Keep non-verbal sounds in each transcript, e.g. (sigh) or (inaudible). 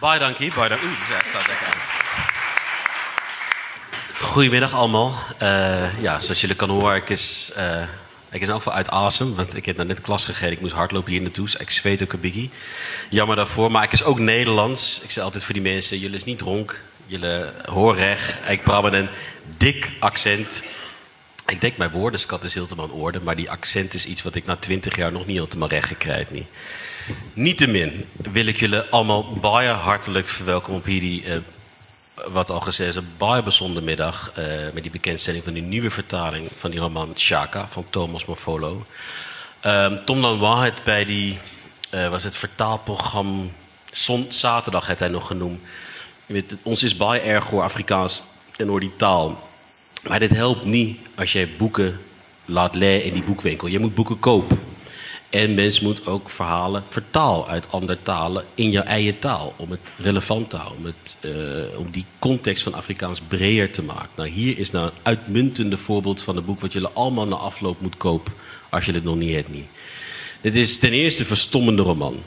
Baie dankie, baie dankie. Oeh. Goedemiddag allemaal. Uh, ja, zoals jullie kunnen horen, ik is, uh, ik is uit asem. Want ik heb net klas gegeven. Ik moest hardlopen hier naartoe. Dus ik zweet ook een beetje. Jammer daarvoor. Maar ik is ook Nederlands. Ik zeg altijd voor die mensen, jullie is niet dronk. Jullie horen recht. Ik praat met een dik accent. Ik denk mijn woordenskat is helemaal in orde. Maar die accent is iets wat ik na twintig jaar nog niet helemaal recht gekregen. Niet. Niettemin wil ik jullie allemaal baie hartelijk verwelkomen op hierdie uh, wat al gezegd is, baie bijzondere middag uh, met die bekendstelling van die nieuwe vertaling van die roman Shaka van Thomas Morfolo. Uh, Tom Lanois het bij die, uh, was het vertaalprogramma Zon, zaterdag het hij nog genoemd. Ons is baie erg voor Afrikaans en door die taal. Maar dit helpt niet als jij boeken laat lezen in die boekwinkel. Je moet boeken kopen. En mensen moeten ook verhalen vertalen uit andere talen in jouw eigen taal. Om het relevant te houden. Om, het, uh, om die context van Afrikaans breder te maken. Nou, hier is nou een uitmuntende voorbeeld van een boek wat jullie allemaal na afloop moet kopen. Als je het nog niet hebt. Dit is ten eerste een verstommende roman.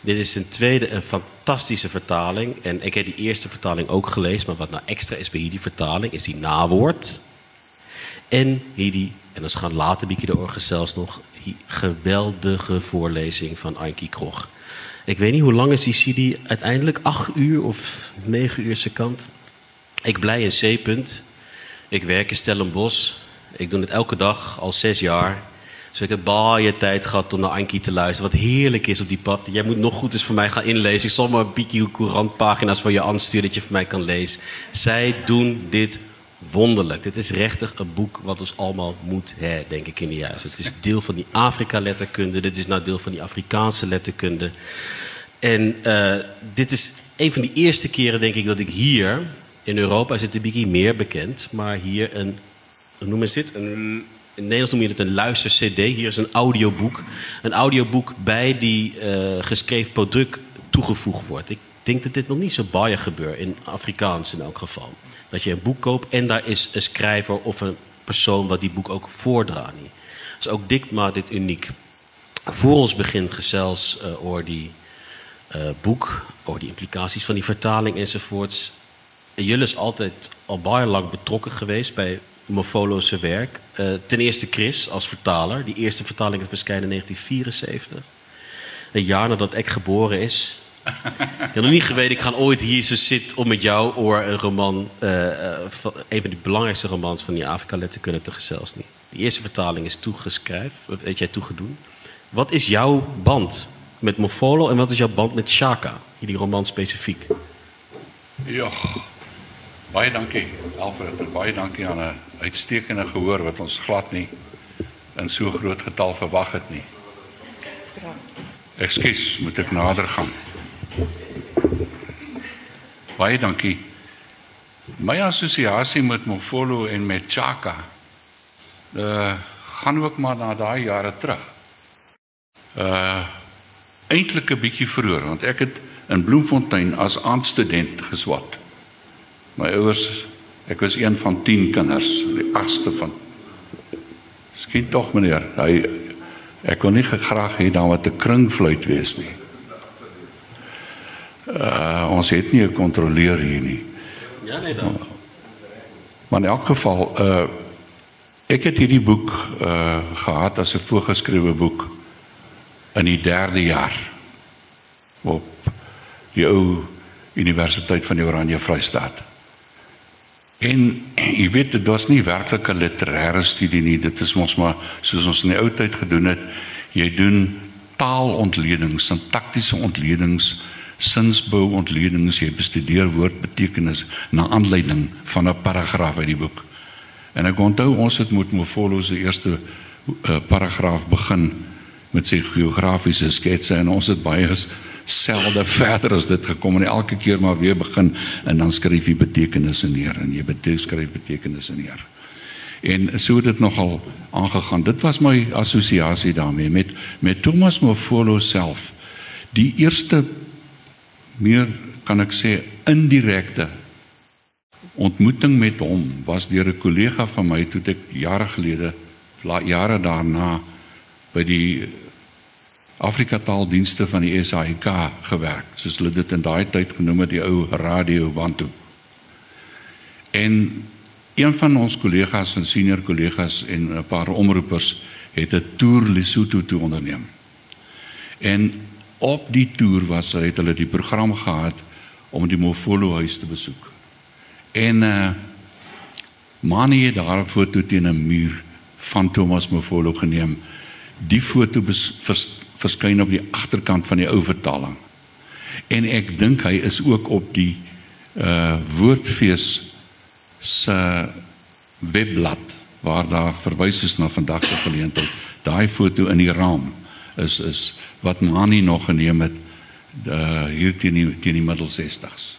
Dit is ten tweede een fantastische vertaling. En ik heb die eerste vertaling ook gelezen. Maar wat nou extra is bij die vertaling, is die nawoord. En hier die, en dan gaan later bietje de orgen zelfs nog, die geweldige voorlezing van Ankie Krog. Ik weet niet hoe lang is die CD uiteindelijk? Acht uur of negen uur kant. Ik blij in C-punt. Ik werk in Stellenbosch. Ik doe het elke dag al zes jaar. Dus ik heb baie tijd gehad om naar Ankie te luisteren. Wat heerlijk is op die pad. Jij moet nog goed eens voor mij gaan inlezen. Ik zal maar een beetje courantpagina's voor je aansturen dat je voor mij kan lezen. Zij doen dit wonderlijk. Dit is rechtig een boek wat ons allemaal moet hè, denk ik in de juiste. Het is deel van die Afrika-letterkunde. Dit is nou deel van die Afrikaanse letterkunde. En uh, dit is een van die eerste keren, denk ik, dat ik hier in Europa zit een beetje meer bekend. Maar hier een, hoe noemen ze dit? Een, in Nederlands noem je het een luister-CD. Hier is een audioboek. Een audioboek bij die uh, geschreven product toegevoegd wordt. Ik denk dat dit nog niet zo baie gebeurt, in Afrikaans in elk geval. Dat je een boek koopt en daar is een schrijver of een persoon wat die boek ook voordraagt. Dus ook dit maakt dit uniek. Voor ons begint gezels uh, over die uh, boek, over die implicaties van die vertaling enzovoorts. En jullie is altijd al baie lang betrokken geweest bij Mofolo's werk. Uh, ten eerste Chris als vertaler. Die eerste vertaling is verschenen in 1974. Een jaar nadat ik geboren is. Ik heb nog niet geweten, ik ga ooit hier zo zitten om met jou oor een roman, uh, uh, van, een van de belangrijkste romans van die Afrika letterkunde te gezels niet. Die eerste vertaling is toegeschreven, wat weet jij toegedoen. Wat is jouw band met Mofolo en wat is jouw band met Shaka, die roman specifiek? Ja, baie dankie Alfred en baie dankie aan 'n uitstekende gehoor wat ons glad nie in so groot getal verwag het nie. Ekskuus, moet ek nader gaan? Baie dankie. My assosiasie met Mofolo en met Chaka uh gaan ook maar na daai jare terug. Uh eintlik 'n bietjie vroeër want ek het in Bloemfontein as aandstudent geswat. My ouers, ek was een van 10 kinders, die agste van Skien tog meneer, hy ek wil nie graag hê daar moet 'n kringfluit wees nie. Uh, ons het nie 'n kontroleur hier nie. Ja nee dan. Maar in elk geval uh ek het hierdie boek uh gehad as 'n voorgeskrewe boek in die 3de jaar op die ou Universiteit van die Oranje Vrystaat. En jy weet dit was nie werklik 'n literêre studie nie, dit is mos maar soos ons in die ou tyd gedoen het. Jy doen taalontledings, sintaktiese ontledings sinsbou ontledings jy bestudeer woordbetekenis na aanleiding van 'n paragraaf uit die boek. En ek onthou ons het moet Mofolo se eerste uh, paragraaf begin met sy geografiese sketse en ons het baie selde verder as dit gekom en elke keer maar weer begin en dan skryf jy betekenisse neer en jy skryf betekenisse neer. En so het dit nogal aangegaan. Dit was my assosiasie daarmee met met Thomas Mofolo self. Die eerste meer kan ek sê indirekte ontmoeting met hom was deur 'n kollega van my toe ek jare gelede jare daarna by die Afrika taaldienste van die SAIK gewerk, soos hulle dit in daai tyd genoem het, die ou radio Bantu. En een van ons kollegas en senior kollegas en 'n paar omroepers het 'n toer Lesotho toe onderneem. En op die toer was het hulle die program gehad om die Mofolo huis te besoek. En uh Manie het daar 'n foto teen 'n muur van Thomas Mofolo geneem. Die foto vers, verskyn op die agterkant van die ou vertaling. En ek dink hy is ook op die uh woordfees se webblad waar daar verwys is na vandag se geleentheid. Daai foto in die raam is is wat Mani nog geneem het uh hier teen die teen die middel 60s.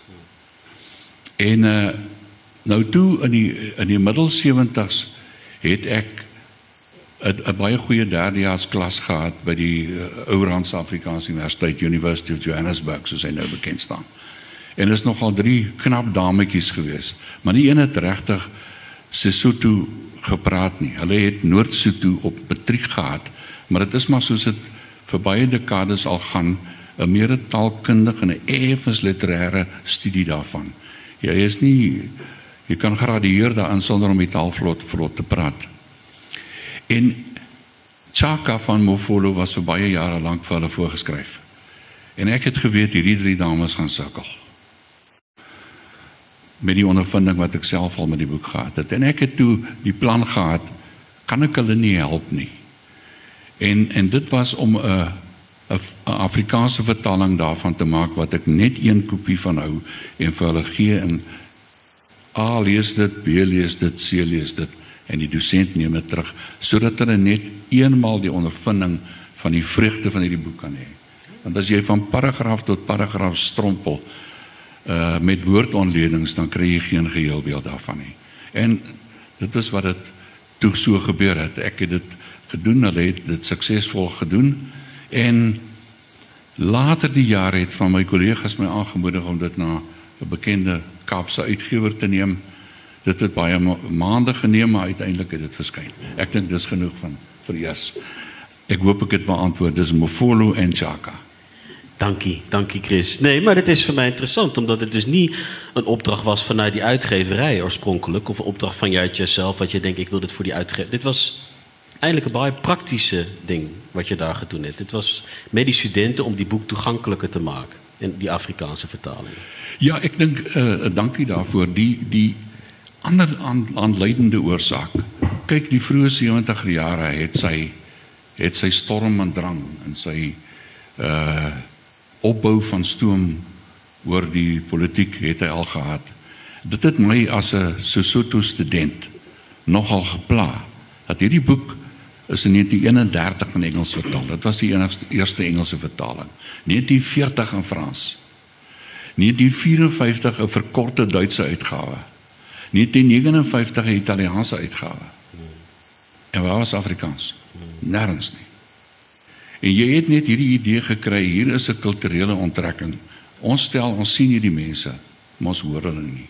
En uh nou toe in die in die middel 70s het ek 'n baie goeie derdejaars klas gehad by die uh, Ourans Afrikaanse Universiteit University of Johannesburg soos hy nou bekend staan. En is nogal drie knap dametjies gewees, maar nie een het regtig Sesotho gepraat nie. Hulle het Noord-Sotho op matriek gehad, maar dit is maar soos dit vir baie dekades al gaan, 'n meer taalkundige en 'n effens literêre studie daarvan. Jy is nie jy kan gradueer daarin sonder om die taal vlot vlot te praat. En Chaka van Mofolo was vir baie jare lank vir hulle voorgeskryf. En ek het geweet hierdie drie dames gaan sukkel met die ondervinding wat ek self al met die boek gehad het. En ek het toe die plan gehad, kan ek hulle nie help nie. En en dit was om 'n 'n Afrikaanse vertaling daarvan te maak wat ek net een kopie van hou en vir hulle gee en A lees dit, B lees dit, C lees dit en die dosent neem dit terug sodat hulle net eenmaal die ondervinding van die vreugde van hierdie boek kan hê. Want as jy van paragraaf tot paragraaf strompel, uh met woordontledings dan kry jy geen geheelbeeld daarvan nie. En dit is wat dit toe so gebeur het. Ek het dit gedoen, hulle het dit suksesvol gedoen en later die jaar het van my kollegas my aangemoedig om dit na 'n bekende Kaapse uitgewer te neem. Dit het baie ma maande geneem maar uiteindelik het dit verskyn. Ek dink dis genoeg van vir eers. Ek hoop ek het beantwoord. Dis Mofolo en Chaka. Dankie, dankie Chris. Nee, maar dit is voor mij interessant, omdat het dus niet een opdracht was vanuit die uitgeverij oorspronkelijk, of een opdracht van jezelf, wat je denkt, ik wil dit voor die uitgever. Dit was eigenlijk een baie praktische ding wat je daar gedaan hebt. Dit was met die studenten om die boek toegankelijker te maken, en die Afrikaanse vertaling. Ja, ik denk, uh, dankie daarvoor. Die, die andere aan, aanleidende oorzaak. Kijk, die vroege 70 jaren het sy, het storm en drang en sy... Uh, opbou van stoom oor die politiek het hy al gehad. Dit het my as 'n Sesotho student nogal gepla dat hierdie boek is in 1931 in Engels vertaal. Dit was die enigste eerste Engelse vertaling. 1940 in Frans. 1954 'n verkorte Duitse uitgawe. 1959 'n Italiaanse uitgawe. En waar was Afrikaans? Nêrens nie. En jy het net hierdie idee gekry, hier is 'n kulturele onttrekking. Ons stel ons sien hierdie mense, maar ons hoor hulle nie.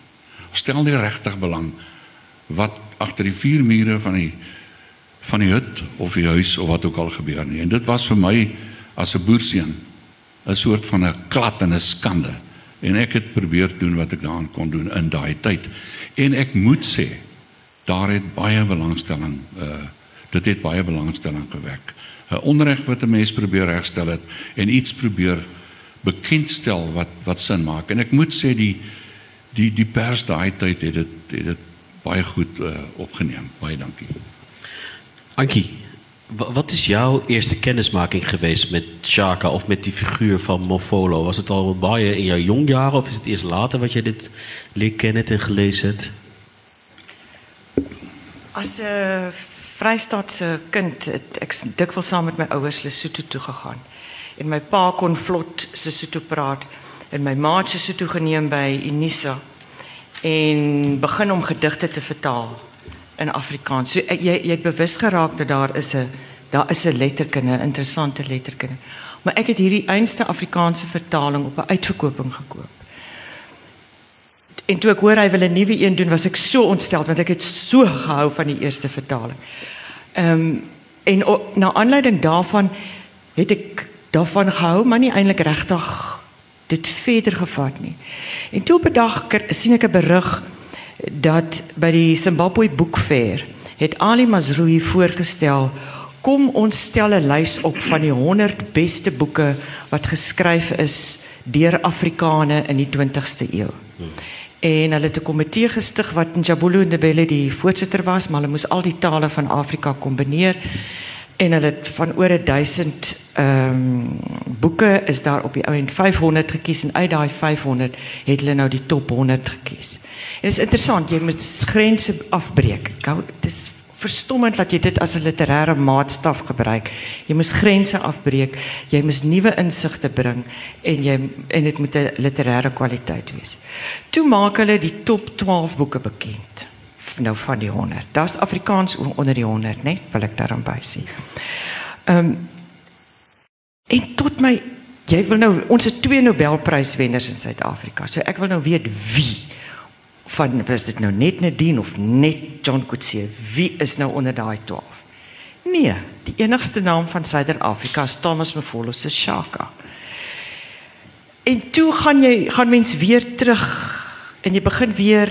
Ons stel nie regtig belang wat agter die vier mure van die van die hut of die huis of wat ook al gebeur nie. En dit was vir my as 'n boerseun 'n soort van 'n klad en 'n skande. En ek het probeer doen wat ek daaraan kon doen in daai tyd. En ek moet sê, daar het baie belangstelling uh dit het baie belangstelling gewek. 'n onreg wat 'n mens probeer regstel het en iets probeer bekendstel wat wat sin maak. En ek moet sê die die die pers daai tyd het dit het dit baie goed uh, opgeneem. Baie dankie. Ankie, wat is jouw eerste kennismaking geweest met Chaka of met die figuur van Mofolo? Was het al baie in jouw jong jaren of is het eerst later wat je dit leer kennen en gelezen hebt? Als uh, Vrystaatse kind het ek dikwels met my ouers Lesotho toe gegaan. En my pa kon vlot Sesotho praat en my ma het Sesotho geneem by Unisa en begin om gedigte te vertaal in Afrikaans. So jy jy het bewus geraak dat daar is 'n daar is 'n letterkunde, interessante letterkunde. Maar ek het hierdie einste Afrikaanse vertaling op 'n uitverkoping gekoop. En toe ek hoor hy wil 'n nuwe een doen, was ek so ontstel want ek het so gehou van die eerste vertaling. Ehm um, en o, na aanleiding daarvan het ek daarvan gehou, maar nie eintlik regtig dit verder gevat nie. En toe op 'n dag sien ek 'n berig dat by die Zimbabwe Boekfair het Ali Mazrui voorgestel kom ons stel 'n lys op van die 100 beste boeke wat geskryf is deur Afrikane in die 20ste eeu. En hulle het 'n komitee gestig wat Njabulu Ndebele die voorsitter was, maar hulle moes al die tale van Afrika kombineer en hulle het van oor 1000 ehm um, is daar op die ou en 500 gekies en uit daai 500 het hulle nou die top 100 gekies. En dit is interessant, jy moet grense afbreek. Dit is verstommend dat jy dit as 'n literêre maatstaf gebruik. Jy moet grense afbreek, jy moet nuwe insigte bring en jy en dit moet 'n literêre kwaliteit wees. Toe maak hulle die top 12 boeke bekend. Nou van die 100. Daar's Afrikaans onder die 100, né? Wil ek daarom by sê. Ehm um, en tot my jy wil nou ons het twee Nobelpryswenners in Suid-Afrika. So ek wil nou weet wie van was dit nou net Nadine of net John Coetzee? Wie is nou onder daai 12? Nee, die enigste naam van Suider-Afrika is Thomas Mafolo se Shaka. En toe gaan jy gaan mens weer terug en jy begin weer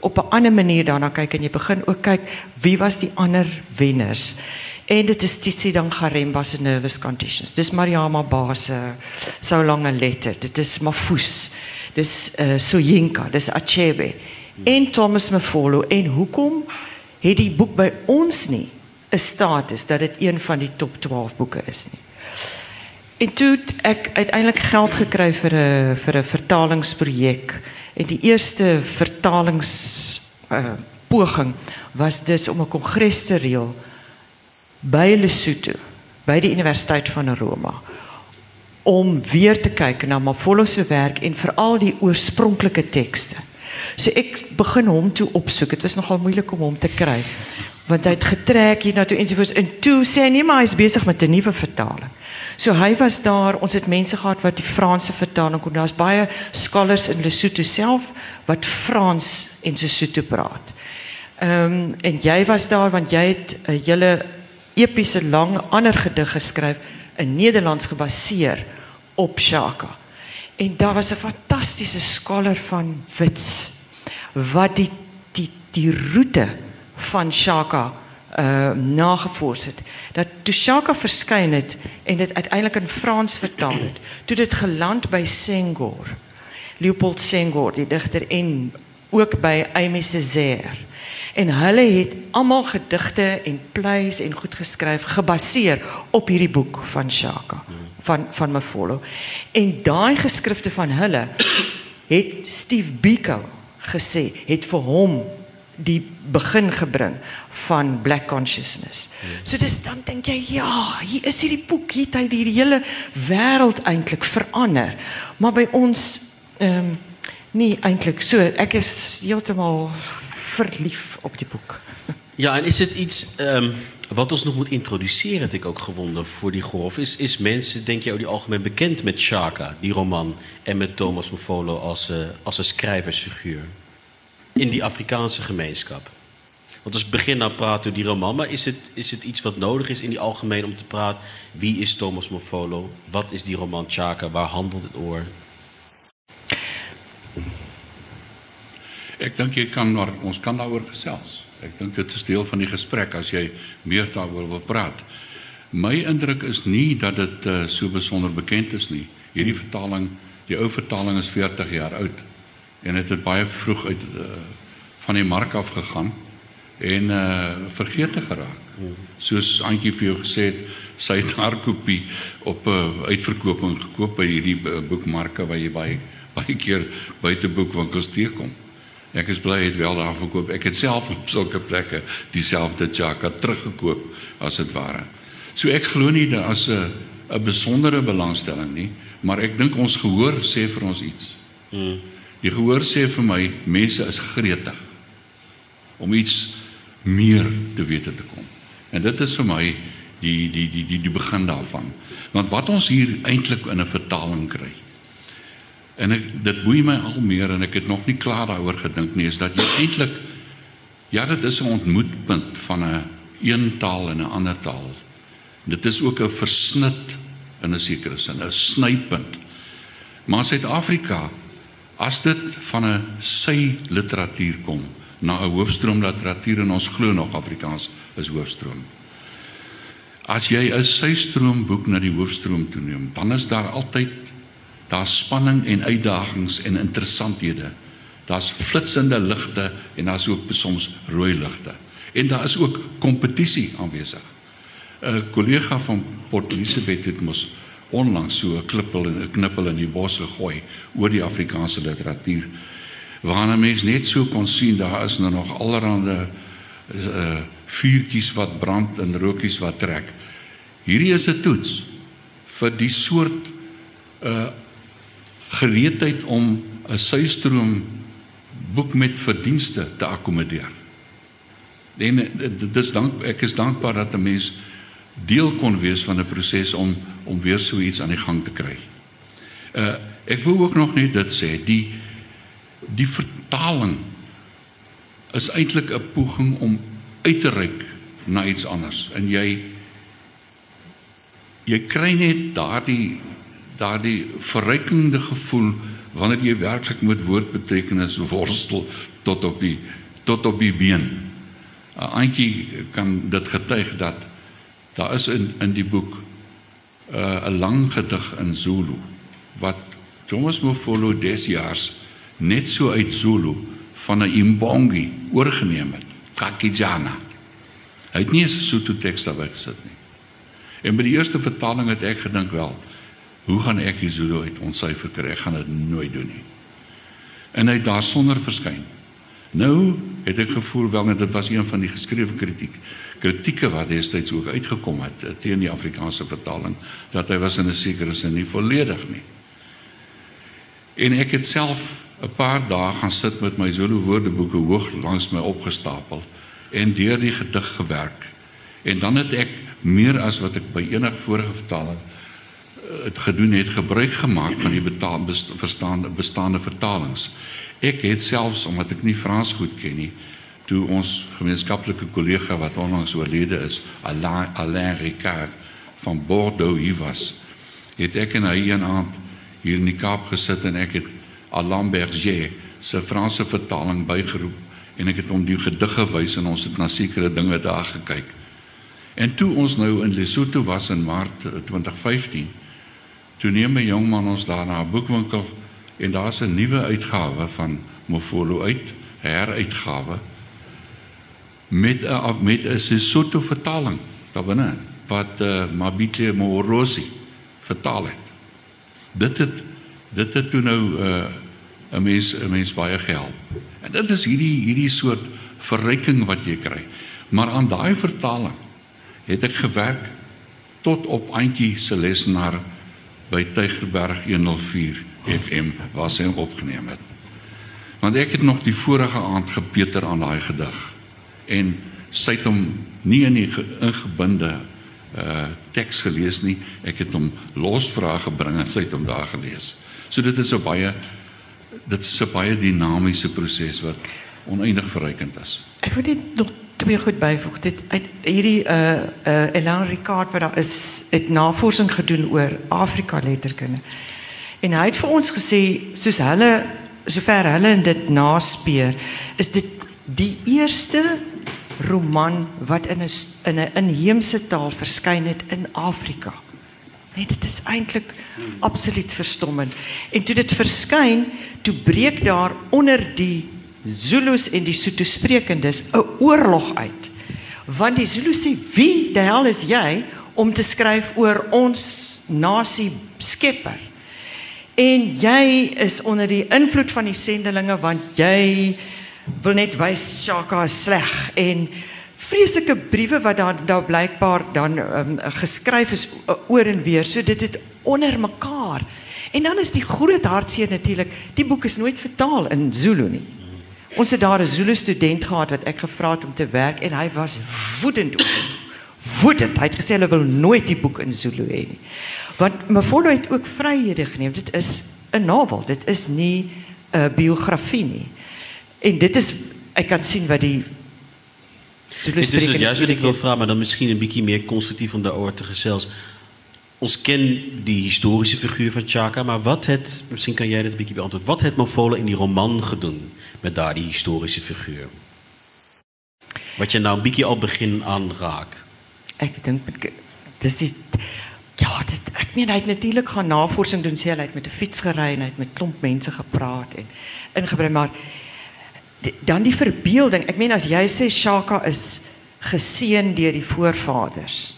op 'n ander manier daarna kyk en jy begin ook kyk wie was die ander wenners. En dit is Tisi dan Garemba se nervous conditions. Dis Mariama Base, so lange letter. Dit is Mafus. Dis uh, Soyinka, dis Achebe en Thomas Mafolo en hoekom het die boek by ons nie 'n status dat dit een van die top 12 boeke is nie. En toe ek uiteindelik geld gekry vir 'n vir 'n vertalingsprojek en die eerste vertalings uh, poging was dus om 'n kongres te reël by Lesotho by die Universiteit van Roma om weer te kyk na Mafolo se werk en veral die oorspronklike tekste. So ek begin hom toe opsoek. Dit was nogal moeilik om hom te kry. Want hy het getrek hier na toe en so voors en toe sê hy nee maar hy is besig met 'n nuwe vertaling. So hy was daar, ons het mense gehad wat die Franse vertaling kon. Daar's baie scholars in Lesotho self wat Frans en Sesotho praat. Ehm um, en jy was daar want jy het 'n hele epiese lang ander gedig geskryf in Nederlands gebaseer op Shaka. En daar was 'n fantastiese scholar van Wits wat die die die roete van Shaka uh nagevors het. Dat toe Shaka verskyn het en dit uiteindelik in Frans vertaal het, toe dit geland by Senghor. Leopold Senghor, die digter en ook by Aimé Césaire. En hulle het almal gedigte en plays en goed geskryf gebaseer op hierdie boek van Shaka van van Mafolo. En daai geskrifte van hulle het Steve Biko gesê het vir hom die begin gebring van black consciousness. So dis dan dink jy ja, hier is hierdie boek, hier het hy die hele wêreld eintlik verander. Maar by ons ehm um, nie eintlik so. Ek is heeltemal verlief op die boek. (laughs) Ja, en is het iets um, wat ons nog moet introduceren, heb ik ook gewonnen voor die golf? Is, is mensen, denk je, over die algemeen bekend met Shaka, die roman, en met Thomas Mofolo als, uh, als een schrijversfiguur in die Afrikaanse gemeenschap? Want als begin nou praten over die roman, maar is het, is het iets wat nodig is in die algemeen om te praten? Wie is Thomas Mofolo? Wat is die roman Chaka? Waar handelt het oor? Ek dink jy kan maar ons kan daaroor gesels. Ek dink dit is deel van die gesprek as jy meer daaroor wil praat. My indruk is nie dat dit uh, so besonder bekend is nie. Hierdie vertaling, die ou vertaling is 40 jaar oud en dit het, het baie vroeg uit uh, van die mark af gegaan en uh vergeet geraak. Soos Antjie vir jou gesê het, sy het haar kopie op 'n uh, uitverkoping gekoop by hierdie uh, boekmarke waar jy baie baie keer buite boekwinkels teekom. Ek is bly het wel daar verkoop. Ek het self op sulke plekke dieselfde jacka teruggekoop as dit ware. So ek glo nie dit as 'n 'n besondere belangstelling nie, maar ek dink ons gehoor sê vir ons iets. Hmm. Die gehoor sê vir my mense is gretig om iets meer te weet te kom. En dit is vir my die die die die die begin daarvan. Want wat ons hier eintlik in 'n vertaling kry En ek dit boei my al meer en ek het nog nie klaar daaroor gedink nie is dat jy eintlik ja dit is 'n ontmoetpunt van 'n een taal en 'n ander taal. Dit is ook 'n versnit in 'n sekere sin, 'n snypunt. Maar Suid-Afrika as dit van 'n sy literatuur kom na 'n hoofstroom literatuur en ons glo nog Afrikaans is hoofstroom. As jy 'n sy-stroom boek na die hoofstroom toeneem, dan is daar altyd daar spanning en uitdagings en interessanthede. Daar's flitsende ligte en daar's ook soms rooi ligte. En daar is ook kompetisie aanwesig. 'n Kollega van Port Elizabeth het mos onlangs so 'n klippel en 'n knippel in die bos gegooi oor die Afrikaanse literatuur. Waarna mens net so kon sien daar is nou nog allerlei uh vuurtjies wat brand en rookies wat trek. Hierdie is 'n toets vir die soort uh gereedheid om 'n suistroom boek met verdienste te akkommodeer. En eh, dis dank ek is dankbaar dat 'n mens deel kon wees van 'n proses om om weer so iets aan die gang te kry. Uh ek wil ook nog net dit sê, die die vertaling is eintlik 'n poging om uit te reik na iets anders en jy jy kry net daardie daardie verrykende gevoel wanneer jy werklik met woordbetekenis worstel tot op die tot op die been. 'n Aantjie kan dit getuig dat daar is in in die boek 'n uh, 'n lang gedig in Zulu wat Thomas Mofolo desjaars net so uit Zulu van 'n Imbongi oorgeneem het. Kakijana. Hy het nie 'n Sotho teks daarby gesit nie. En by die eerste vertaling het ek gedink wel, hoe gaan ek die Zulu uit ontsyfer kry? Ek gaan dit nooit doen nie. En hy het daar sonder verskyn. Nou het ek gevoel wel net dit was een van die geskrewe kritiek kritieke wat destyds ook uitgekom het eh, teen die Afrikaanse vertaling dat hy was in 'n sekere sin nie volledig nie. En ek het self 'n paar dae gaan sit met my Zulu woordeboeke hoog langs my opgestapel en deur die gedig gewerk. En dan het ek meer as wat ek by enige vorige vertaling het gedoen het gebruik gemaak van die betaal, bestaande bestaande vertalings. Ek het selfs omdat ek nie Frans goed ken nie, toe ons gemeenskaplike kollega wat onlangs oorlede is, Alain, Alain Ricard van Bordeaux hier was, het ek en hy een aand hier in die Kaap gesit en ek het Alain Berger se Franse vertaling bygeroep en ek het hom die gedig gewys en ons het na sekere dinge daar gekyk. En toe ons nou in Lesotho was in Maart 2015, toe neem 'n jong man ons daar na 'n boekwinkel en daar's 'n nuwe uitgawe van Mofolo uit, heruitgawe met 'n met 'n Sesotho vertaling daarbinne wat uh, Mabitli Morosi vertaal het. Dit het dit het toe nou 'n uh, mens 'n mens baie gehelp. En dit is hierdie hierdie soort verryking wat jy kry. Maar aan daai vertaling het ek gewerk tot op Antjie se lesenaar by Tygerberg 104 FM waar sy opgeneem het. Want ek het nog die vorige aand gepeter aan daai gedig en sy het hom nie in die ingebinde uh teks gelees nie. Ek het hom losvrae gebring en sy het hom daar gelees. So dit is 'n baie dit is 'n baie dinamiese proses wat oneindig verrykend is. Ek wil net nog twee goed byvoeg. Dit uit hierdie uh uh Elan Ricard wat daar is, het navorsing gedoen oor Afrika letterkunde. En hy het vir ons gesê soos hulle sover hulle dit naspeur, is dit die eerste roman wat in 'n in 'n inheemse taal verskyn het in Afrika. Nee, dit is eintlik absoluut verstommend. En toe dit verskyn, toe breek daar onder die Zulus en die Sotho sprekendes 'n oorlog uit. Want die Zulu sê, "Wie die hel is jy om te skryf oor ons nasie skepper?" En jy is onder die invloed van die sendelinge want jy wil net wys Shaka is sleg en vreeslike briewe wat daar daar blykbaar dan um, geskryf is oor en weer. So dit het onder mekaar. En dan is die groot hartseer natuurlik, die boek is nooit vertaal in Zulu nie. Ons het daar 'n Zulu student gehad wat ek gevra het om te werk en hy was woedend oor woedend. Hy het gesê hulle wil nooit die boek in Zulu hê nie. Want Mafolo het ook vryhede geneem. Dit is 'n novel. Dit is nie 'n biografie nie. En dit is ek kan sien wat die Dit is juist wat ik wil vragen, maar dan misschien een beetje meer constructief om daarover te gezels. ons ken die historische figuur van Chaka, maar wat het, misschien kan jij dit een beetje beantwoorden, wat heeft Mofolo in die roman gedaan met daar die historische figuur? Wat je nou een beetje al begin aanraakt. Ik denk, dis die ja, dis ek meen hy het natuurlik gaan navorsing doen, hy het met 'n fiets gery en hy het met klomp mense gepraat en ingebring, maar dan die verbeelding. Ek meen as jy sê Shaka is geseën deur die voorvaders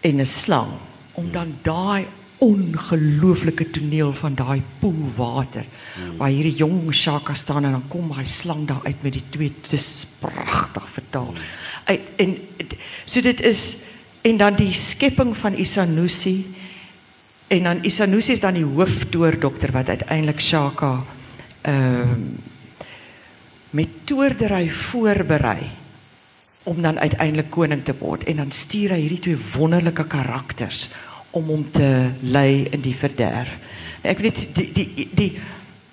en 'n slang om dan daai ongelooflike toneel van daai poel water waar hierdie jong Shaka staan en dan kom hy slang daar uit met die twee dis pragtig vertaal. Uit, en so dit is en dan die skepping van Isanusi en dan Isanusi is dan die hooftoordokter wat uiteindelik Shaka ehm uh, met toordery voorberei om dan uiteindelik koning te word en dan stuur hy hierdie twee wonderlike karakters om hom te lei in die verderf. Ek weet die die die,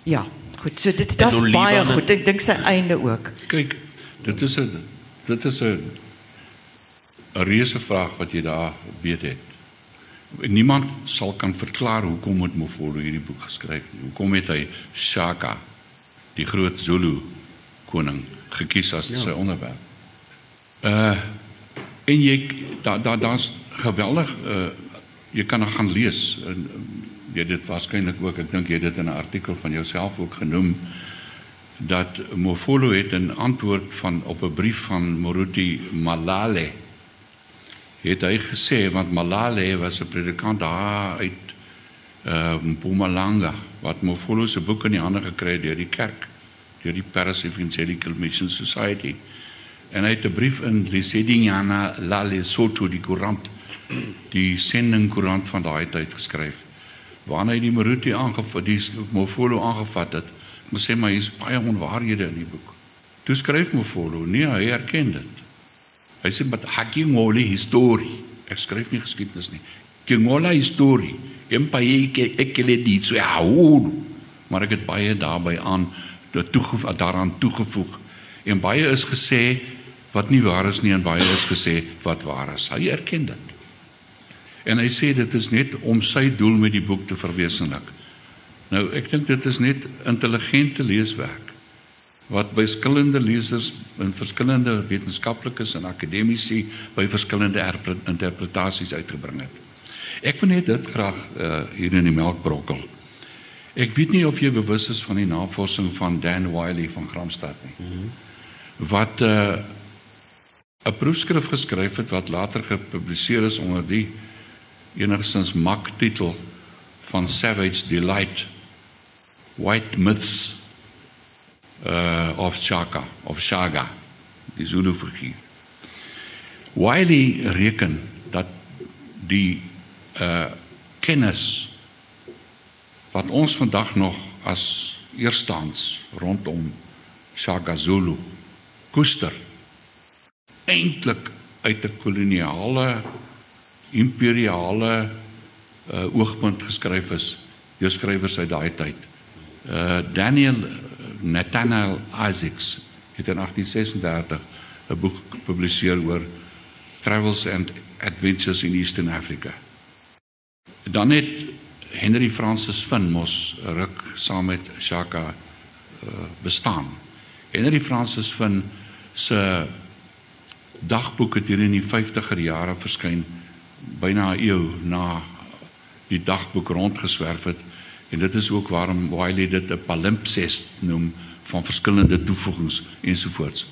ja, goed. So dit dit is baie goed. Ek dink sy einde ook. Kyk, dit is 'n dit is 'n 'n reuse vraag wat jy daar weet het. Niemand sal kan verklaar hoekom het Mofolo hierdie boek geskryf nie. Hoekom het hy Shaka, die groot Zulu koning, gekies as ja. sy onderwerp? Uh en jy daar daar daar's geweldig uh jy kan dan gaan lees en jy dit waarskynlik ook ek dink jy dit in 'n artikel van jouself ook genoem dat Mofolo het 'n antwoord van op 'n brief van Moruti Malale het hy gesê want Malale was 'n predikant daar uit uh Mpumalanga wat Mofolo se boek in die hande gekry het deur die kerk deur die Paris Evangelical Mission Society en hy het 'n brief in Lesedinyana la Lesotho die koerant die sending koerant van daai tyd geskryf waarna hy die Maruti aangevat die Mofolo aangevat het moet sê maar hier's baie onwaarhede in die boek toe skryf Mofolo nee hy erken dit Hy sê met hakingoli history. Ek skryf nie geskiedenis nie. Kingola history. Empaye ke ekele dit so hou. Maar ek het baie daarbey aan toegevoeg daaraan toegevoeg. En baie is gesê wat nie waar is nie en baie is gesê wat waar is. Hy erken dit. En hy sê dit is net om sy doel met die boek te verwesenlik. Nou ek dink dit is net intelligente leeswerk wat by verskillende lesers in verskillende wetenskaplikes en akademici by verskillende interpretasies uitgebring het. Ek wil net dit graag uh, hier in die melk brokkel. Ek weet nie of jy bewus is van die navorsing van Dan Wiley van Gramstad nie. Mm -hmm. Wat 'n uh, 'n proefskrif geskryf het wat later gepubliseer is onder die enigstens mak titel van Savage Delight White Myths uh, of Chaka of Shaga, die Zulu figuur. Wiley reken dat die uh, kennis wat ons vandag nog as eerstaans rondom Shaka Zulu koester eintlik uit 'n koloniale imperiale uh, oogpunt geskryf is deur skrywers uit daai tyd. Uh Daniel Nathaniel Isaacs het in 1836 'n boek gepubliseer oor travels and adventures in Eastern Africa. Dan het Henry Francis Finn mos ruk saam met Shaka uh, bestaan. Henry Francis Finn se dagboek het hier in die 50er jare verskyn byna 'n eeu na die dagboek rondgeswerf het En dit is ook waarom Wiley dit 'n palimpsest noem van verskillende toevoegings ensovoorts.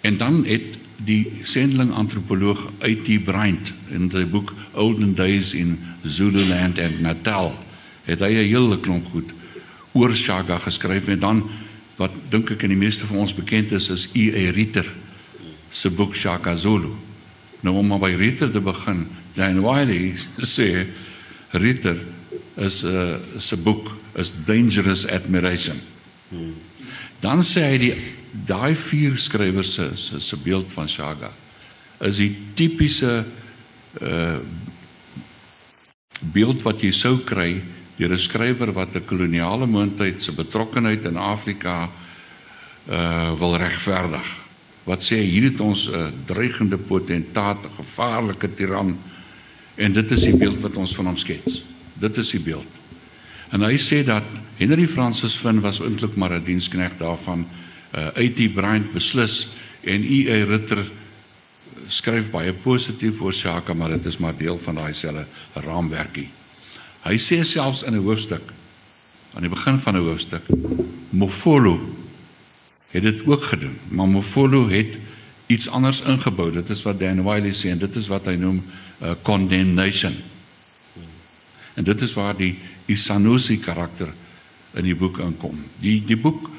En dan het die sendeling antropoloog uit die Bryant in sy boek Olden Days in Zululand and Natal het hy 'n hele klomp goed oor Shaka geskryf en dan wat dink ek in die meeste van ons bekend is is E.A. Ritter se boek Shaka Zulu. Nou om maar by Ritter te begin, Dan Wiley (laughs) sê Ritter is 'n uh, se boek is Dangerous Admiration. Hmm. Dan sê hy die daai vier skrywers se se se beeld van Shaga is die tipiese uh beeld wat jy sou kry deur 'n skrywer wat 'n koloniale moondheid se betrokkeheid in Afrika uh wil regverdig. Wat sê hier het ons 'n dreigende potentaat, 'n gevaarlike tiran En dit is die beeld wat ons van hom skets. Dit is die beeld. En hy sê dat Henry Francis Finn was eintlik maar 'n diensknegt daarvan. Uh A.T. Bryant beslis en E.A. Ritter skryf baie positief oor Shaka, maar dit is maar deel van daai selfe raamwerkie. Hy sê selfs in 'n hoofstuk aan die begin van 'n hoofstuk, Mofolo het dit ook gedoen, maar Mofolo het iets anders ingebou. Dit is wat Dan Wiley sê en dit is wat hy noem uh, condemnation. En dit is waar die Isanusi karakter in die boek inkom. Die die boek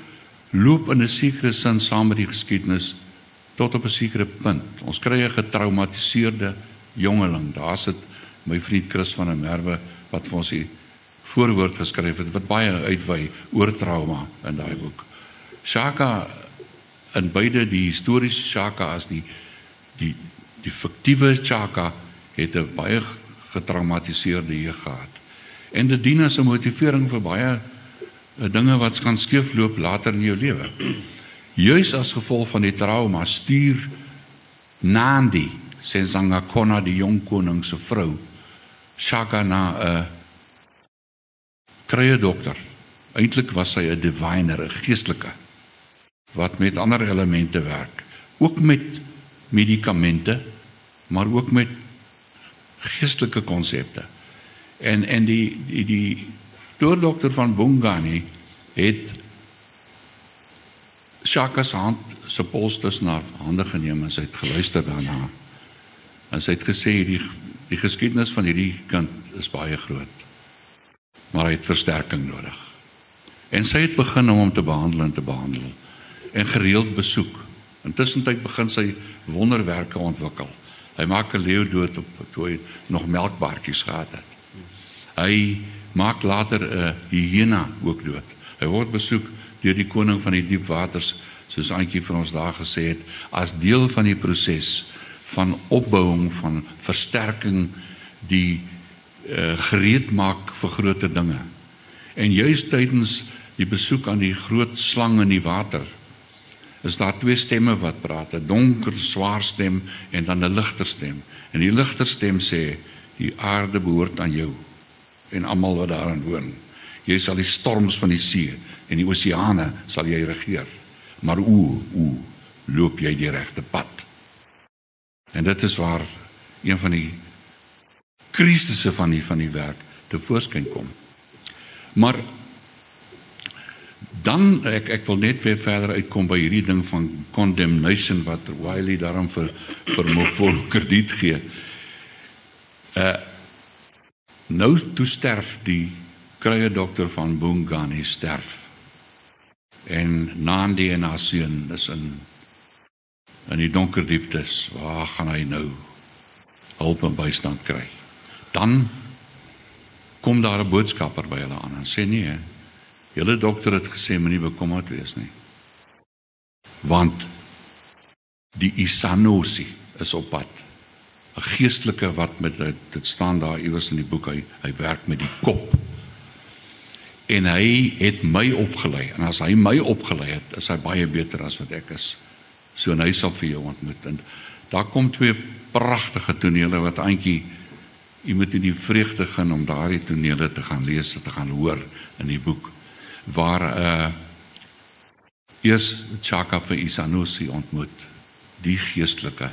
loop in 'n sekere sin saam met die geskiedenis tot op 'n sekere punt. Ons kry 'n getraumatiseerde jongeling. Daar sit my vriend Chris van der Merwe wat vir ons die voorwoord geskryf het wat baie uitwy oor trauma in daai boek. Shaka in beide die historiese Shaka as die die die fiktiewe Shaka het 'n baie getraumatiseerde jeug gehad. En dit dien as 'n motivering vir baie dinge wat kan skeefloop later in jou lewe. Juis as gevolg van die trauma stuur Nandi Sensanga Kona die jong koning se vrou Shaka na 'n krye dokter. Eintlik was sy 'n diviner, 'n geestelike wat met ander elemente werk, ook met medikamente, maar ook met geestelike konsepte. En en die die die dokter van Bongani het Shaka se hand se pols tussen haar hande geneem en sy het geluister daarna. En sy het gesê die die geskiedenis van hierdie kind is baie groot. Maar hy het versterking nodig. En sy het begin om hom te behandel en te behandel en gereeld besoek. Intussen tyd begin sy wonderwerke ontwikkel. Hy maak 'n leeu dood op toe hy nog melkbaartjies gehad het. Hy maak later 'n hyena ook dood. Hy word besoek deur die koning van die diep waters, soos Antjie vir ons daar gesê het, as deel van die proses van opbouing van versterking die uh, gereed maak vir groter dinge. En juist tydens die besoek aan die groot slang in die water is daar twee stemme wat praat, 'n donker, swaar stem en dan 'n ligter stem. En die ligter stem sê die aarde behoort aan jou en almal wat daarin woon. Jy sal die storms van die see en die oseane sal jy regeer. Maar o, o, loop jy die regte pad? En dit is waar een van die krisisse van die van die werk te voorskyn kom. Maar dan ek ek wil net weer verder uitkom by hierdie ding van condemnation wat Wiley daarom vir vir Mofol krediet gee. Uh nou toe sterf die krye dokter van Bongani sterf. En Nandi en Asian is in in die donker dieptes. Waar gaan hy nou hulp en bystand kry? Dan kom daar 'n boodskapper by hulle aan en sê nee, Julle dokter het gesê moenie bekommerd wees nie. Want die Isanosi is op pad. 'n Geestelike wat met dit staan daar iewers in die boek hy hy werk met die kop. En hy het my opgelei en as hy my opgelei het, is hy baie beter as wat ek is. So en hy sal vir jou ontmoet en daar kom twee pragtige tonele wat aantjie jy moet in die vreugde gaan om daardie tonele te gaan lees, te gaan hoor in die boek waar uh eers Chaka vir Isanusi ontmoet die geestelike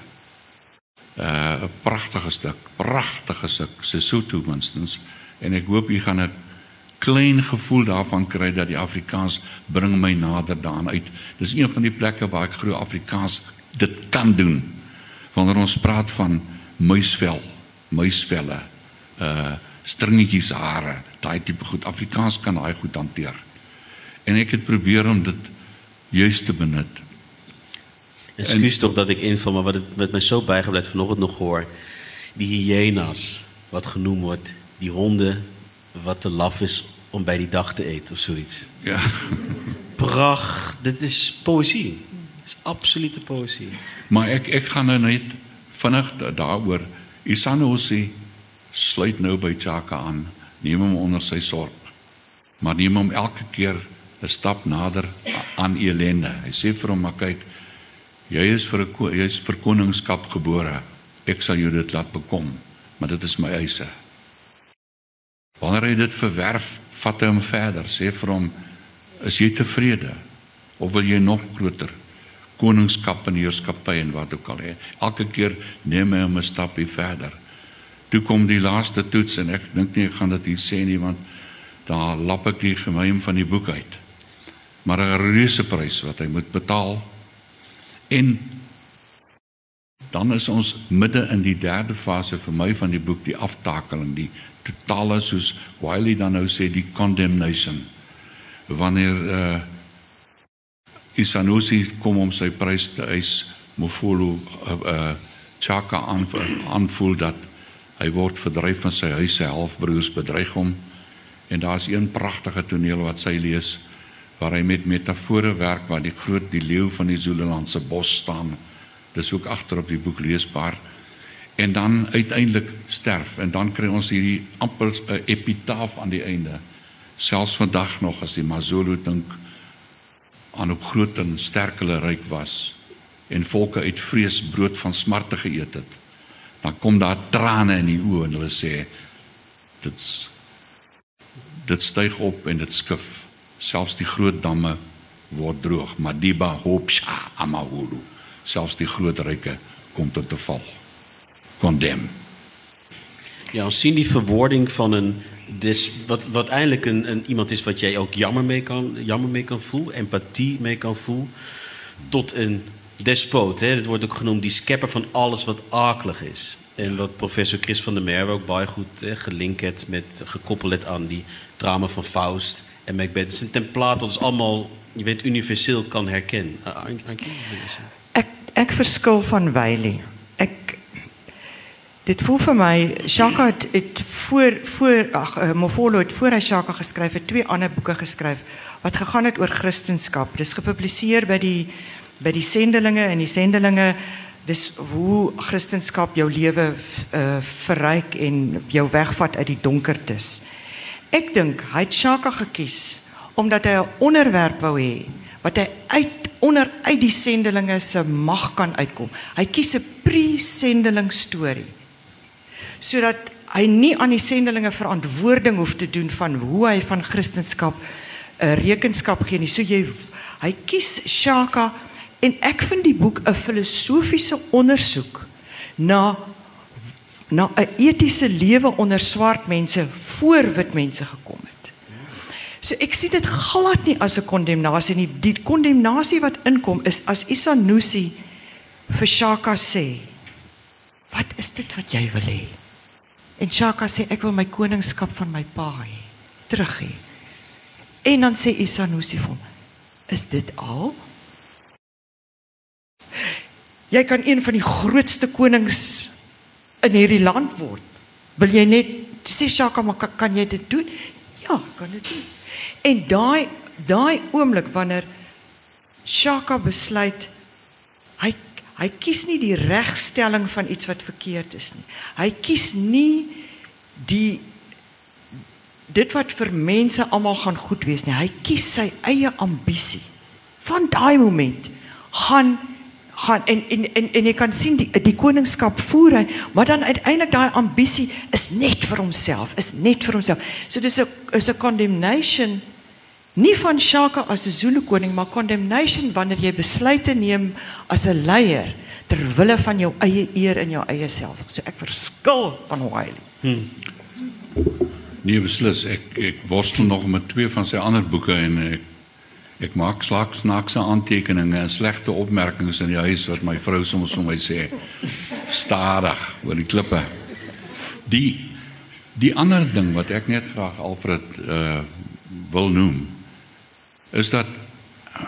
uh 'n pragtige stuk pragtige stuk Sesotho minstens. En ek hoop jy gaan 'n klein gevoel daarvan kry dat die Afrikaans bring my nader daaraan uit. Dis een van die plekke waar ek glo Afrikaans dit kan doen. Wanneer ons praat van muisvel muisvelle uh stringetjies hare daai tipe goed Afrikaans kan daai goed hanteer. En ek het probeer om dit juist te benut. Ekskuus tog dat ek invul maar wat het met my so bygebly het vanoggend nog gehoor. Die hyenas wat genoem word, die honde wat te laf is om by die dag te eet of so iets. Ja. (laughs) Pragt, dit is poësie. Dis absolute poësie. Maar ek ek gaan nou net vinnig daaroor. Isanosi sluit nou by Chaka aan. Neem hom onder sy sorg. Maar neem hom elke keer 'n stap nader aan. Hy sê vir hom: "Maar kyk, jy is vir 'n jy is vir koningskap gebore. Ek sal jou dit laat bekom. maar dit is my eise. Wanneer hy dit verwerf, vat hy hom verder, sê vir hom, is jy tevrede of wil jy nog groter koningskap en heerskappy en wat ook al hê? Elke keer neem hy hom 'n stapie verder. Toe kom die laaste toets en ek dink nie ek gaan dit hier sê nie want daar lap ek die geheim van die boek uit. Maar 'n reuse prys wat hy moet betaal. En dan is ons midde in die derde fase vir my van die boek die aftakeling die totale soos Wiley dan nou sê die condemnation. Wanneer uh Isanusi kom om sy prys te eis Mofolo uh, uh Chaka aan aanvoel dat hy word verdryf van sy huis sy halfbroers bedreig hom. En daar's een pragtige toneel wat sy lees waar hy met metafore werk waar die groot die leeu van die Zululandse bos staan Dis ook agter op die boek leesbaar. En dan uiteindelik sterf en dan kry ons hierdie amper 'n uh, epitaaf aan die einde. Selfs vandag nog as die Mazulu dink aan hoe groot en sterk hulle ryk was en volke uit vrees brood van smarte geëet het. Dan kom daar trane in die oë en hulle sê dit's dit styg op en dit skif. Selfs die groot damme word droog. Madiba hopsha amahulu selfs die groot ryke kom tot te val. Condemn. Ja, ons sien die verwoording van een dis wat wat een, iemand is wat jy ook jammer mee kan jammer mee kan voel, empathie mee kan voel tot een despoot, hè. Dit word ook genoemd die skepper van alles wat akelig is. En wat professor Chris van der Merwe ook baie goed hè, gelinkt met gekoppeld aan die drama van Faust en Macbeth. Het is een template dat ons allemaal, je weet, universeel kan herkennen. Ek ek verskil van Wylie. Ek dit voel vir my Shaka het, het voor voor ag uh, Mofolo het voor hy Shaka geskryf het twee ander boeke geskryf wat gegaan het oor Christendom. Dis gepubliseer by die by die sendelinge en die sendelinge dis hoe Christendom jou lewe uh, verryk en jou wegvat uit die donkertes. Ek dink hy het Shaka gekies omdat hy 'n onderwerp wou hê wat hy uit onder uit die sendelinge se mag kan uitkom. Hy kies 'n pre-sendeling storie. Sodat hy nie aan die sendelinge verantwoording hoef te doen van hoe hy van Christendom 'n rekenskap gee nie. So jy hy kies Shaka en ek vind die boek 'n filosofiese ondersoek na na 'n etiese lewe onder swart mense voor wit mense gekom het. So ek sien dit glad nie as 'n kondemnasie nie. Die kondemnasie wat inkom is as Isanusi vir Shaka sê, "Wat is dit wat jy wil hê?" En Shaka sê, "Ek wil my koningskap van my pa hê, terug hê." En dan sê Isanusi vir hom, "Is dit al?" Jy kan een van die grootste konings in hierdie land word. Wil jy net sê Shaka, maar kan, kan jy dit doen? Ja, kan dit doen. En daai daai oomblik wanneer Shaka besluit hy hy kies nie die regstelling van iets wat verkeerd is nie. Hy kies nie die dit wat vir mense almal gaan goed wees nie. Hy kies sy eie ambisie. Van daai moment gaan gaan en en en en jy kan sien die die koningskap voer hy, maar dan uiteindelik daai ambisie is net vir homself, is net vir homself. So dis 'n is 'n condemnation nie van Shaka as 'n Zulu koning, maar condemnation wanneer jy besluite neem as 'n leier ter wille van jou eie eer en jou eie self. So ek verskil van Wiley. Hmm. Nee, beslis ek ek worstel nog met twee van sy ander boeke en ek Ek maak slags snaakse aantekeninge en slegte opmerkings in die huis wat my vrou soms vir my sê. Stadig oor die klippe. Die die ander ding wat ek net graag Alfred uh wil noem is dat uh,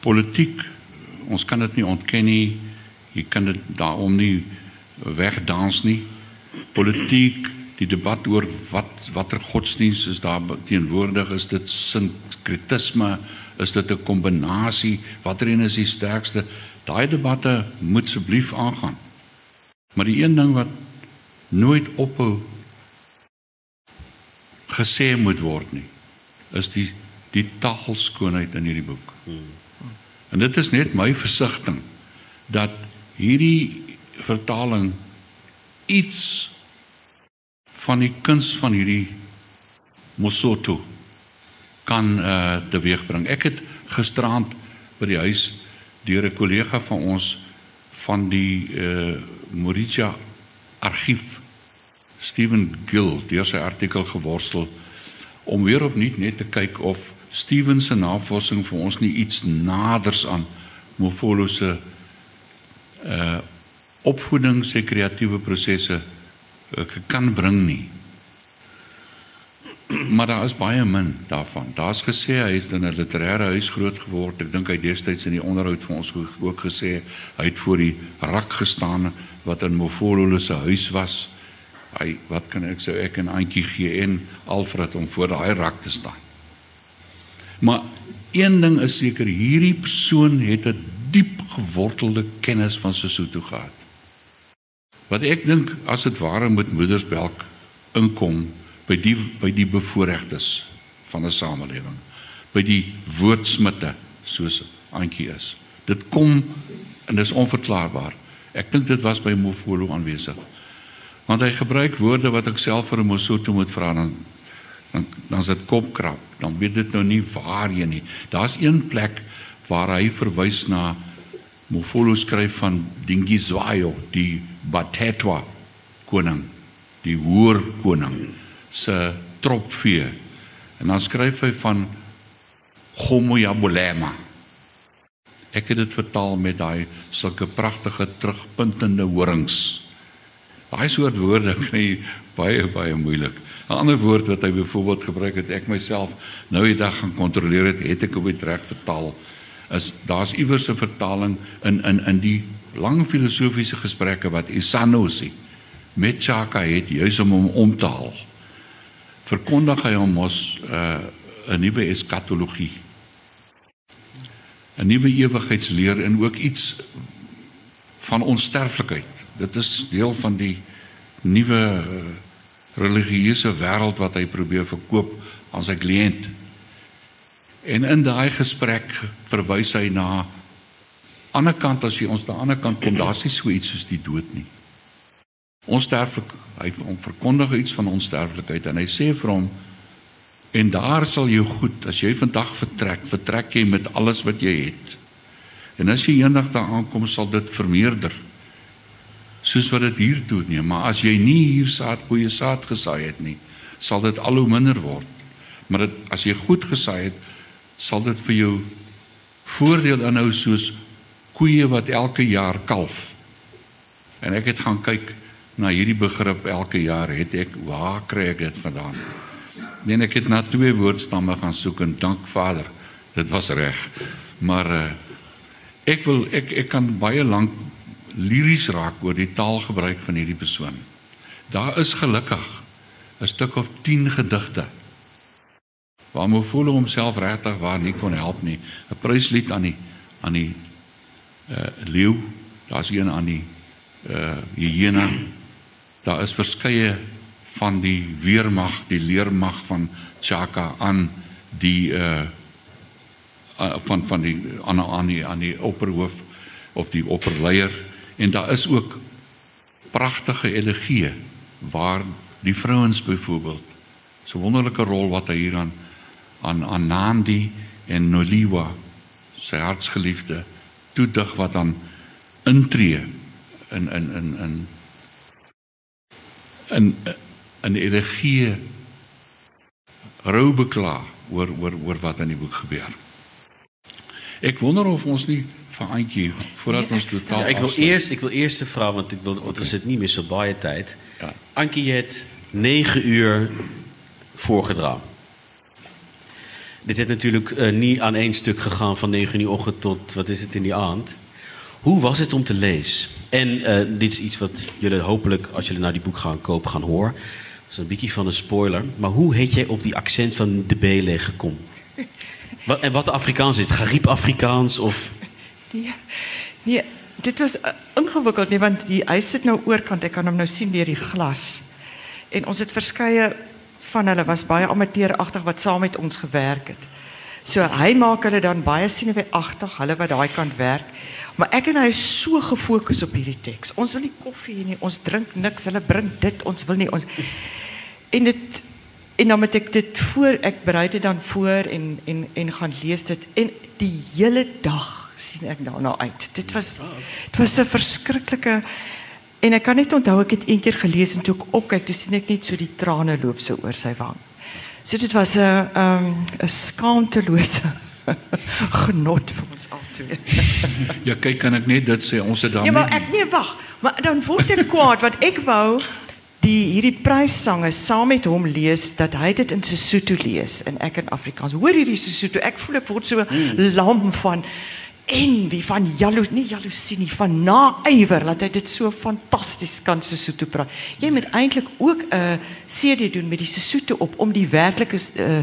politiek ons kan dit nie ontken nie. Jy kan dit daarom nie wegdans nie. Politiek die debat oor wat watter godsdiens is daar teenwoordig is dit sinkretisme is dit 'n kombinasie watter een is die sterkste? Daai debatte moet asseblief aangaan. Maar die een ding wat nooit ophou gesê moet word nie is die die taalskoonheid in hierdie boek. En dit is net my versigtiging dat hierdie vertaling iets van die kuns van hierdie Mosotho kan uh teweegbring. Ek het gisterand by die huis deur 'n kollega van ons van die uh Mauritius argief Stephen Gill deur sy artikel geworstel om weer opnuut net te kyk of Steven se navorsing vir ons nie iets naders aan Mofolo se uh opvoeding se kreatiewe prosesse uh, kan bring nie. (clears throat) Maar daar is baie min daarvan. Daar's gesê hy het in 'n literêre huis groot geword. Ek dink hy destyds in die onderhoud van ons ook gesê hy het voor die rak gestaan wat in Mofolo se huis was. Hy wat kan ek sou ek en Antjie gee en Alfred om voor daai rak te staan. Maar een ding is seker, hierdie persoon het 'n diep gewortelde kennis van Sesotho gehad. Wat ek dink as dit ware moet moedersbelk inkom by die by die bevoorregtes van 'n samelewing, by die woordsmitte soos Antjie is. Dit kom en dis onverklaarbaar. Ek dink dit was by Mofolo aanwesig. Want hy gebruik woorde wat ek self vir Mosotho moet vra dan dan dan is dit kopkrap. Dan weet dit nou nie waarheen nie. Daar's een plek waar hy verwys na Mofolo skryf van Dingizwayo, die Batetwa koning, die hoër koning se tropvee. En dan skryf hy van Gomoyabolema. Ek het dit vertaal met daai sulke pragtige terugpuntende horings. Daai soort woorde (laughs) kry baie baie moeilik. 'n Ander woord wat hy byvoorbeeld gebruik het, ek myself nou die dag gaan kontroleer het, het ek op die trek vertaal. Is daar's iewers 'n vertaling in in in die lang filosofiese gesprekke wat Isanosi met Chaka het juis om hom om te haal. Verkondig hy hom mos 'n uh, nuwe eskatologie. 'n Nuwe ewigheidsleer en ook iets van onsterflikheid. Dit is deel van die nuwe uh, religieuse wêreld wat hy probeer verkoop aan sy kliënt. En in daai gesprek verwys hy na ander kant as jy ons aan die ander kant kom, daar's nie so iets soos die dood nie. Onsterflik, hy verkondig iets van onsterflikheid en hy sê vir hom en daar sal jy goed as jy vandag vertrek, vertrek jy met alles wat jy het. En as jy eendag daar aankom, sal dit vermeerder soos wat dit hier toe neem, maar as jy nie hier saad goeie saad gesaai het nie, sal dit al hoe minder word. Maar dit as jy goed gesaai het, sal dit vir jou voordeel inhou soos koeie wat elke jaar kalf. En ek het gaan kyk na hierdie begrip elke jaar het ek waar kry ek dit vandaan? Nee, ek het na twee woordstamme gaan soek en dank Vader, dit was reg. Maar uh, ek wil ek ek kan baie lank liries raak oor die taalgebruik van hierdie persoon. Daar is gelukkig 'n stuk of 10 gedigte waar Mofolo homself regtig waar nie kon help nie. 'n Pryslied aan die aan die uh leeu, daar's een aan die uh hyena. Daar is verskeie van die weermag, die leermag van Chaka aan die uh van van die aan aan die aan die opperhoof of die opperleier. En daar is ook pragtige elegieë waar die vrouens byvoorbeeld so wonderlike rol wat hy hier aan aan aan Nandi en Noliwa sy hartsgeliefde toedig wat dan intree in in in in in in elegie rou bekla oor oor oor wat in die boek gebeur. Ek wonder of ons nie vir Antjie voordat ons totaal ja, Ek wil eers ek wil eers 'n vraag want ek wil want ons het nie meer so baie tyd. Ja. Antjie het 9 uur voorgedra. Dit het natuurlijk uh, niet aan één stuk gegaan van 9 uur ochtend tot wat is het in die aand. Hoe was het om te lezen? En uh, dit is iets wat jullie hopelijk, als jullie naar die boek gaan kopen, gaan horen. Dat is een beetje van een spoiler. Maar hoe heet jij op die accent van de Bele gekomen? (laughs) Wat, en wat de Afrikaans is het? Gariep Afrikaans of... Nee. Nee, dit was uh, ingewikkeld nie want die huis sit nou oorkant. Ek kan hom nou sien deur die glas. En ons het verskeie van hulle was baie amateuragtig wat saam met ons gewerk het. So hy maak hulle dan baie senuweeagtig, hulle wat daai kant werk. Maar ek en hy is so gefokus op hierdie teks. Ons wil nie koffie hê nie, ons drink niks. Hulle bring dit, ons wil nie ons en dit en dan moet ek dit voor ek berei dit dan voor en en en gaan lees dit en die hele dag sien ek daarna uit. Dit was dit was 'n verskriklike en ek kan net onthou ek het een keer gelees en toe ek opkyk, toe sien ek net so die trane loop so oor sy wang. So dit was 'n um, 'n skaamtelose (laughs) genot vir ons albei. (laughs) Ja, kyk kan ek net dit sê. Ons het Ja, daarmee maar ek nee, wag. Maar dan word ek kwaad want ek wou die hierdie pryssange saam met hom lees dat hy dit in Sesotho lees en ek in Afrikaans. Hoor hierdie Sesotho, ek voel ek word so lam van envy van jaloes, nie jaloesie nie, van naaiwer dat hy dit so fantasties kan Sesotho praat. Jy moet eintlik ook 'n CD doen met die Sesotho op om die werklike uh,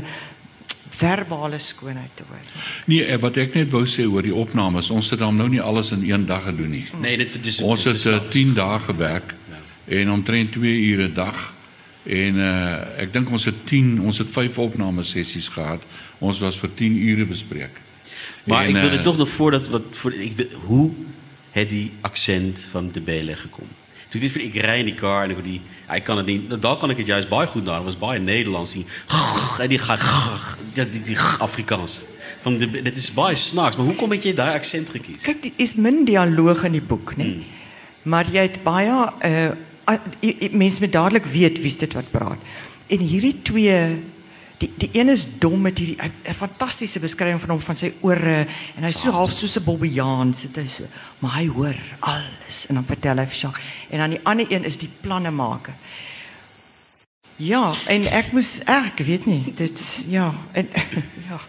verbale skoonheid te hoor. Nee, eh, wat ek net wou sê oor die opnames, ons het hom nou nie alles in een dag gedoen nie. Nee, dit dis Ons het uh, 10 dae gewerk en omtrent 2 ure 'n dag. En uh ek dink ons het 10, ons het 5 opname sessies gehad. Ons was vir 10 ure bespreek. Maar En, ik wilde eh, toch nog voordat wat voor ik hoe het die accent van de Belen gekomen? Toen ik dit ik rij in die car en ik die hij kan het niet. nou, Daar kan ik het juist bij goed naar. Dat was bij Nederlands die en die gaat die, die Afrikaans. Van de dit is bij snaaks. Maar hoe kom je daar accent gekies? Kyk, dit is min dialoog in die boek, nee. Maar jy het baie uh mense moet dadelik weet wie's dit wat praat. En hierdie twee die die een is dom met hierdie 'n fantastiese beskrywing van hom van sy ore en hy's so half soos 'n Bobbejaan sit hy so, maar hy hoor alles en dan vertel hy vir Jacques. En dan die ander een is die planne maker. Ja, en ek moes ek weet nie, dit ja, en (laughs) ja.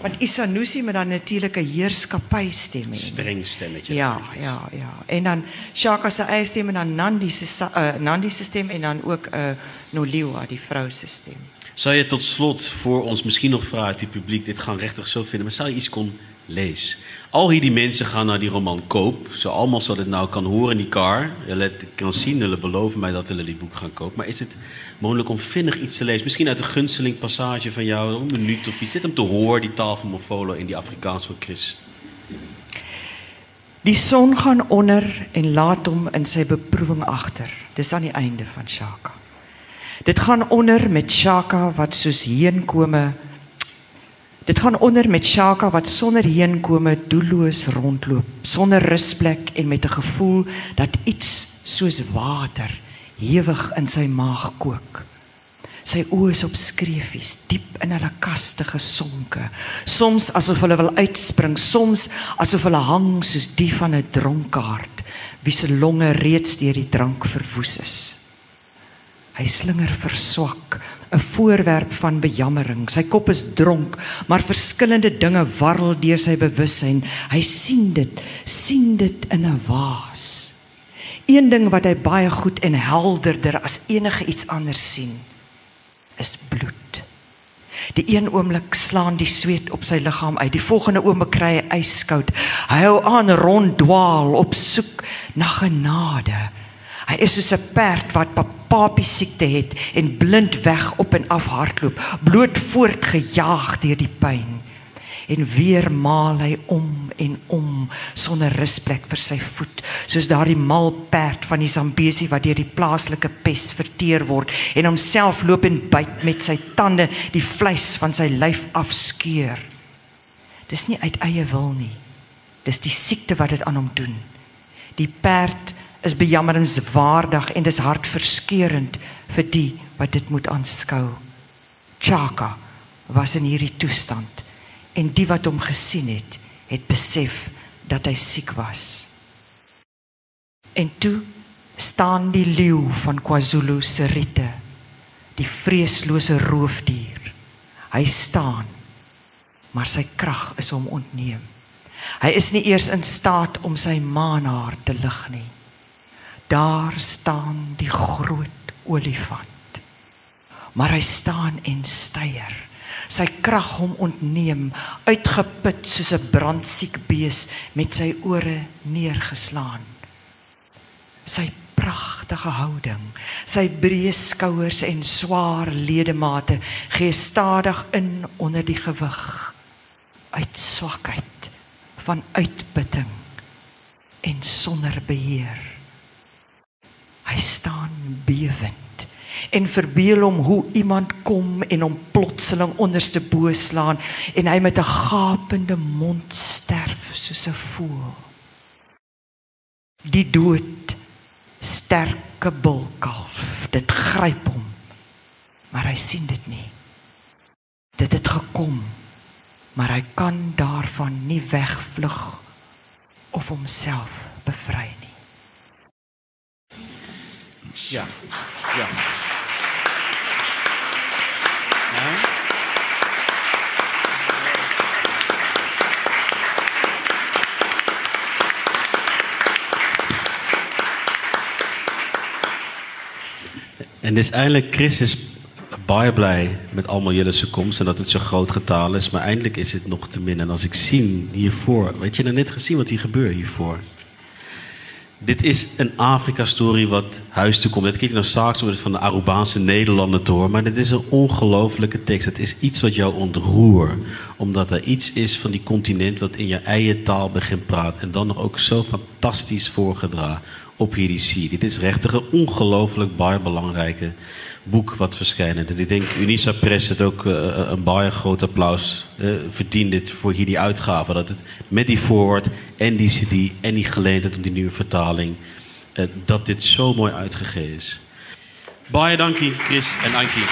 Want Isanusi met dan natuurlik 'n heerskappy stem hê. Streng stemmetje. Ja, ja, ja. En dan Shaka se eie stem en dan Nandi se uh, Nandi se stem en dan ook 'n uh, Noliwa, die vrou se stem. Zou je tot slot voor ons misschien nog vragen het publiek, dit gaan rechtig zo vinden, maar zou je iets kon lezen? Al hier die mensen gaan naar die roman koop, zo allemaal zal het nou kan horen in die car. Hulle kan zien, hulle beloven mij dat hulle die boek gaan kopen. Maar is het mogelijk om vinnig iets te lezen? Misschien uit de gunsteling passage van jou, een minuut of iets. Dit om te horen, die taal van Mofolo in die Afrikaans van Chris. Die son gaan onder en laat hom in sy beproewing agter. Dis aan die einde van Shaka. Dit gaan onder met Shaka wat soos heenkome Dit gaan onder met Shaka wat sonder heenkome doelloos rondloop, sonder rusplek en met 'n gevoel dat iets soos water hewig in sy maag kook. Sy oë is op skreefies, diep in hulle kaste gesonke, soms asof hulle wil uitspring, soms asof hulle hang soos die van 'n dronkaard wie se longe reeds deur die drank verwoes is. Hy slinger verswak, 'n voorwerp van bejammering. Sy kop is dronk, maar verskillende dinge warrel deur sy bewussyn. Hy sien dit, sien dit in 'n waas. Een ding wat hy baie goed en helderder as enige iets anders sien, is bloed. Die een oomblik slaan die sweet op sy liggaam uit. Die volgende oomblik kry hy yskoud. Hy hou aan ronddwaal op soek na genade. Hy is soos 'n perd wat papapie siekte het en blind weg op en af hardloop, bloot voortgejaag deur die pyn. En weer maal hy om en om sonder rusplek vir sy voet, soos daardie mal perd van die Zambesi wat deur die plaaslike pes verteer word en homself loop en byt met sy tande die vleis van sy lyf afskeur. Dis nie uit eie wil nie. Dis die siekte wat dit aan hom doen. Die perd is bejammeringswaardig en dis hartverskeurende vir die wat dit moet aanskou. Chaka was in hierdie toestand en die wat hom gesien het, het besef dat hy siek was. En toe staan die leeu van KwaZulu se riete, die vreeslose roofdier. Hy staan, maar sy krag is hom ontneem. Hy is nie eers in staat om sy maanhaar te lig nie. Daar staan die groot olifant. Maar hy staan en styer. Sy krag hom ontneem, uitgeput soos 'n brandsiek bees met sy ore neergeslaan. Sy pragtige houding, sy breë skouers en swaar ledemate gee stadig in onder die gewig. uit swakheid, van uitputting en sonder beheer. Hy staan bewend en verbeel hom hoe iemand kom en hom plotseling onderste bo slaan en hy met 'n gapende mond sterf soos 'n voël. Die dood sterke bulkalf, dit gryp hom. Maar hy sien dit nie. Dit het gekom, maar hy kan daarvan nie wegvlug of homself bevry nie. Ja. Ja. ja. En dis eintlik Chris is baie bly met almal julle se koms en dat dit so groot getal is, maar eintlik is dit nog te min en as ek sien hiervoor, weet jy nou net gesien wat hier gebeur hiervoor. Dit is een Afrika-story wat huis toe komt. Dat klinkt nou straks om het van de Arubaanse Nederlanden te horen. Maar dit is een ongelofelijke tekst. Het is iets wat jou ontroert. Omdat er iets is van die continent wat in je eigen taal begint praten. En dan nog ook zo fantastisch voorgedragen op hierdie serie. Dit is regtig 'n ongelooflik baie belangrike boek wat het. En ek dink Unisa Press het ook uh, 'n baie groot applaus uh, verdien dit vir hierdie uitgawe dat dit met die voorwoord en die CD en die geleentheid om die nuwe vertaling uh, dat dit so mooi uitgegee is. Baie dankie Chris en dankie